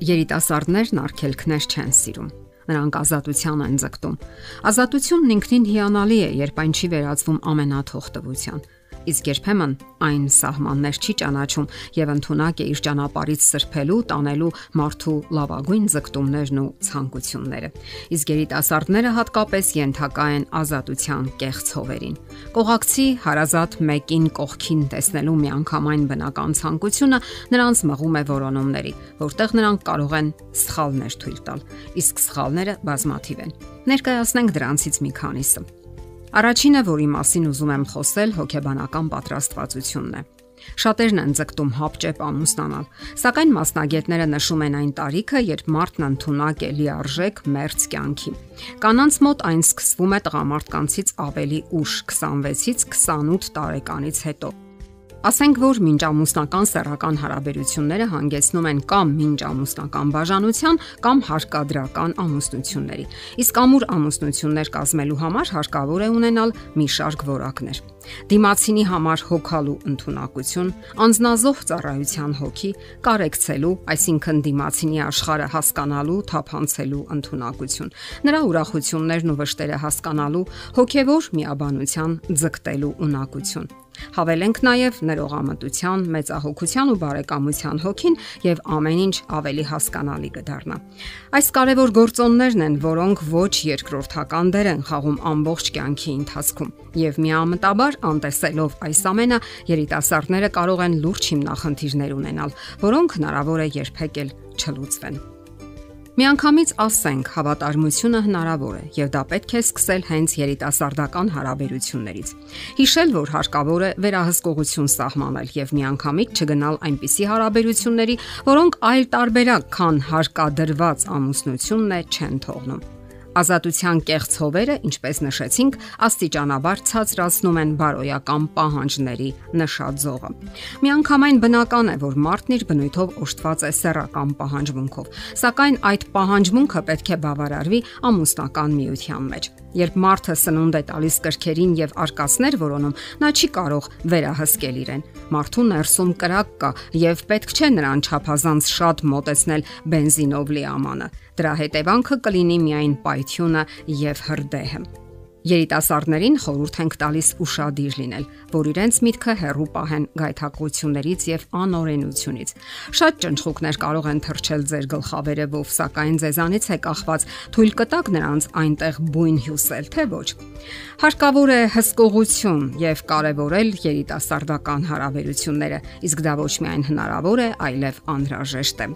Երիտասարդներն արգելքներ չեն սիրում։ Նրանք ազատության են ձգտում։ Ազատությունն ինքնին հիանալի է, երբ այն չի վերածվում ամենաթողտվության իսկ երբեմն այն սահմաններ չի ճանաչում եւ ընդունակ է իր ճանապարից սրբելու, տանելու մարդու լավագույն ձգտումներն ու ցանկությունները։ Իսկ երիտասարդները հատկապես ենթակա են ազատության կեղծ հովերին։ Կողակցի հարազատ մեկին կողքին տեսնելու միանգամայն բնական ցանկությունը նրանց մղում է որոնումների, որտեղ նրանք կարող են սխալներ թույլ տալ, իսկ սխալները բազմաթիվ են։ Ներկայացնենք դրանցից մի քանիսը։ Առաջինը, որի մասին ուզում եմ խոսել, հոգեբանական պատրաստվածությունն է։ Շատերն են ձգտում հապճեպ ամուսնանալ, սակայն մասնագետները նշում են այն տարիքը, երբ մարդն ընդունակ է լիարժեք մերց կյանքի։ Կանանց մոտ այն սկսվում է տղամարդկանցից ավելի ուշ, 26-ից 28 տարեկանից հետո։ Ասենք որ մինչ ամուսնական սեռական հարաբերությունները հանգեցնում են կամ մինչ ամուսնական բաժանության կամ հարկադրական ամուսնությունների։ Իսկ ամուր ամուսնություններ կազմելու համար հարկավոր է ունենալ մի շարք որակներ։ Դիմացինի համար հոգալու ընտունակություն, անznազող ծառայության հոգի, կարեկցելու, այսինքն դիմացինի աշխարհը հասկանալու, թափանցելու ընտունակություն, նրա ուրախություններն ու վշտերը հասկանալու, հոգևոր միաբանության ձգտելու ունակություն Հավելենք նաև ներողամտության, մեծահոգության ու բարեկամության հոգին եւ ամեն ինչ ավելի հասկանալի կդառնա։ Այս կարևոր գործոններն են, որոնք ոչ երկրորդական դեր են խաղում ամբողջ կյանքի ընթացքում։ Եվ միամտաբար անտեսելով այս ամենը, երիտասարդները կարող են լուրջ հիմնախնդիրներ ունենալ, որոնք հնարավոր է երբեք էլ չլուծվեն։ Միանգամից ասենք, հավատարմությունը հնարավոր է եւ դա պետք է սկսել հենց երիտասարդական հարաբերություններից։ Հիշել, որ հարկավոր է վերահսկողություն սահմանել եւ միանգամից չգնալ այնպիսի հարաբերությունների, որոնք այլ տարբերակ, քան հարկադրված ամուսնությունն է, չեն թողնում։ Ազատության կեղծ հովերը, ինչպես նշեցինք, աստիճանաբար ցածրացնում են բարոյական պահանջների նշաձողը։ Միանգամայն բնական է, որ մարդն իր բնույթով օժտված է սեռական պահանջմունքով, սակայն այդ պահանջմունքը պետք է բավարարվի ամուսնական միության մեջ։ Երբ մարդը սնունդ է տալիս կրքերին եւ արկածներ որոնում, նա չի կարող վերահսկել իրեն։ Մարդու ներսում կրակ կա եւ պետք չէ նրան չափազանց շատ մոտեցնել բենզինով լի ամանը։ Դրա հետևանքը կլինի միայն պայթյունը եւ հրդեհը։ Երիտասարդներին խորհուրդ ենք տալիս ուրشادիր լինել, որ իրենց միտքը հերրու պահեն գայթակղություններից եւ անօրենությունից։ Շատ ճնճղուկներ կարող են թրջել ձեր գլխավերևով, սակայն ձեզանից է կախված թույլ կտակ նրանց այնտեղ բույն հյուսել, թե ոչ։ Հարկավոր է հսկողություն եւ կարեւորել երիտասարդական հարաբերությունները, իսկ դա ոչ միայն հնարավոր է, այլև անհրաժեշտ է։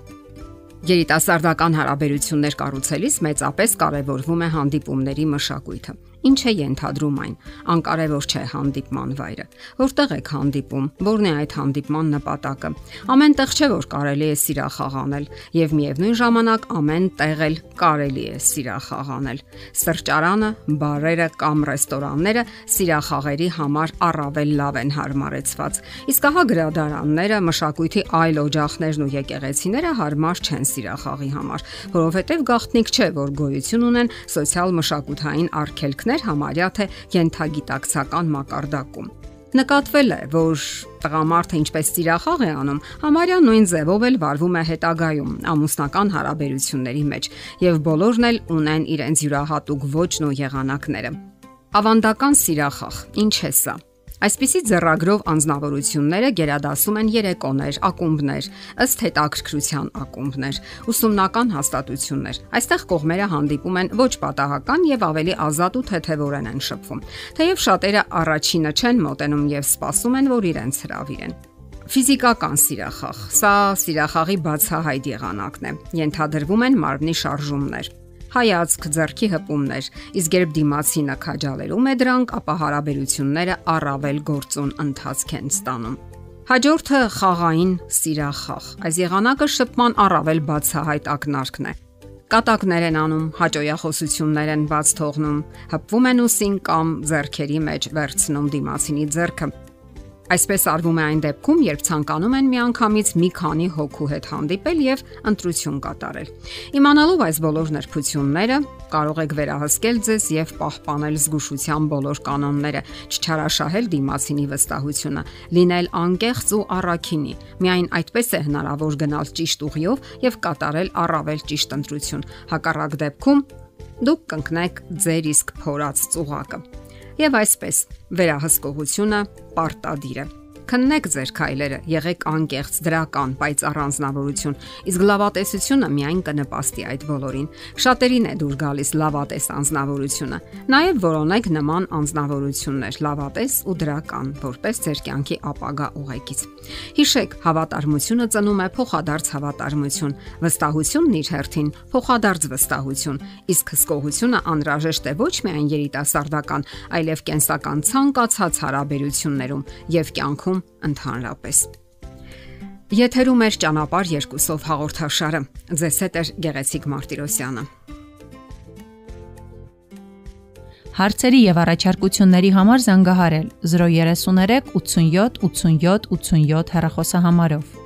Երիտասարդական հարաբերություններ կառուցելիս մեծապես կարևորվում է հանդիպումների մշակույթը։ Ինչ է ենթադրում այն։ Անկարևոր չէ հանդիպման վայրը։ Որտեղ եք հանդիպում, որն է այդ հանդիպման նպատակը։ Ամեն տեղ չէ որ կարելի է սիրախաղ անել եւ միևնույն ժամանակ ամեն տեղ էլ կարելի է սիրախաղ անել։ Սրճարանը, բարերը կամ ռեստորանները սիրախաղերի համար առավել լավ են հարմարեցված։ Իսկ ահա գրադարանները, մշակույթի այլ օջախներն ու եկեղեցիները հարմար չեն սիրախաղի համար, որովհետեւ գաղտնիք չէ որ գոյություն ունեն սոցիալ մշակութային արգելքներ ծնողներ համարյա թե յենթագիտակցական մակարդակում։ Նկատվել է, որ տղամարդը ինչպես ծիրախաղ է անում, համարյա նույն ձևով էլ վարվում է հետագայում ամուսնական հարաբերությունների մեջ, եւ բոլորն էլ ունեն իրենց յուրահատուկ ոճն ու եղանակները։ Ավանդական սիրախաղ, ինչ է սա։ Այսպիսի ձեռագրով անznավորությունները գերադասում են երեկոներ, ակումբներ, ըստ հետաքրքրության ակումբներ, ուսումնական հաստատություններ։ Այստեղ կողմերը հանդիպում են ոչ պատահական եւ ավելի ազատ ու թեթևորեն են շփվում։ Թեև շատերը առաջինը չեն մոտենում եւ սպասում են, որ իրենց հravirեն։ Ֆիզիկական սիրախաղ։ Սա սիրախաղի բացահայտ եղանակն է։ Ենթադրվում են մարմնի շարժումներ, հայացք, ձեռքի հպումներ, իսկ երբ դիմացինը քաջալերում է դրանք, ապա հարաբերությունները առավել գործուն ընթացք են ստանում։ Հաջորդը խաղային սիրախաղ։ Այս եղանակը շփման առավել բացահայտ ակնարկն է։ Կատակներ են անում, հաջողախոսություններ են բաց թողնում, հպվում են ուսին կամ ձեռքերի մեջ վերցնում դիմացինի ձեռքը։ Այսպես արվում է այն դեպքում, երբ ցանկանում են միանգամից մի քանի հոգու հետ հանդիպել եւ ընտրություն կատարել։ Իմանալով այս բոլոր նրբությունները, կարող եք վերահսկել ձեզ եւ պահպանել զգուշության բոլոր կանոնները, չչարաշահել դիմացինի վստահությունը, լինել անկեղծ ու առաքինի։ Միայն այդպես է հնարավոր գնալ ճիշտ ուղիով եւ կատարել առավել ճիշտ ընտրություն։ Հակառակ դեպքում դուք կընկնեք ձեր իսկ փորած ծուղակը։ Եվ այսպես, վերահսկողությունը պարտադիր է։ Քննեք ձեր քայլերը, եղեք անկեղծ, դրական, բայց առանձնավորություն, իսկ լավատեսությունը միայն կնպաստի այդ բոլորին։ Շատերին է դուր գալիս լավատես անznավորությունը։ Նաև որոնեք նման անznավորություններ՝ լավատես ու դրական, որպես ձեր կյանքի ապագա ուղեկից։ Հիշեք, հավատարմությունը ծնում է փոխադարձ հավատարմություն, վստահությունն իր հերթին փոխադարձ վստահություն, իսկ հսկողությունը անհրաժեշտ է ոչ միայն երիտասարդական, այլև կենսական ցանկացած հարաբերություններում եւ կյանքում աշխարհում ընդհանրապես։ Եթերում է ճանապարհ երկուսով հաղորդաշարը։ Ձեզ հետ է Գեղեցիկ Մարտիրոսյանը։ Հարցերի եւ առաջարկությունների համար զանգահարել 033 87 87 87 հեռախոսահամարով։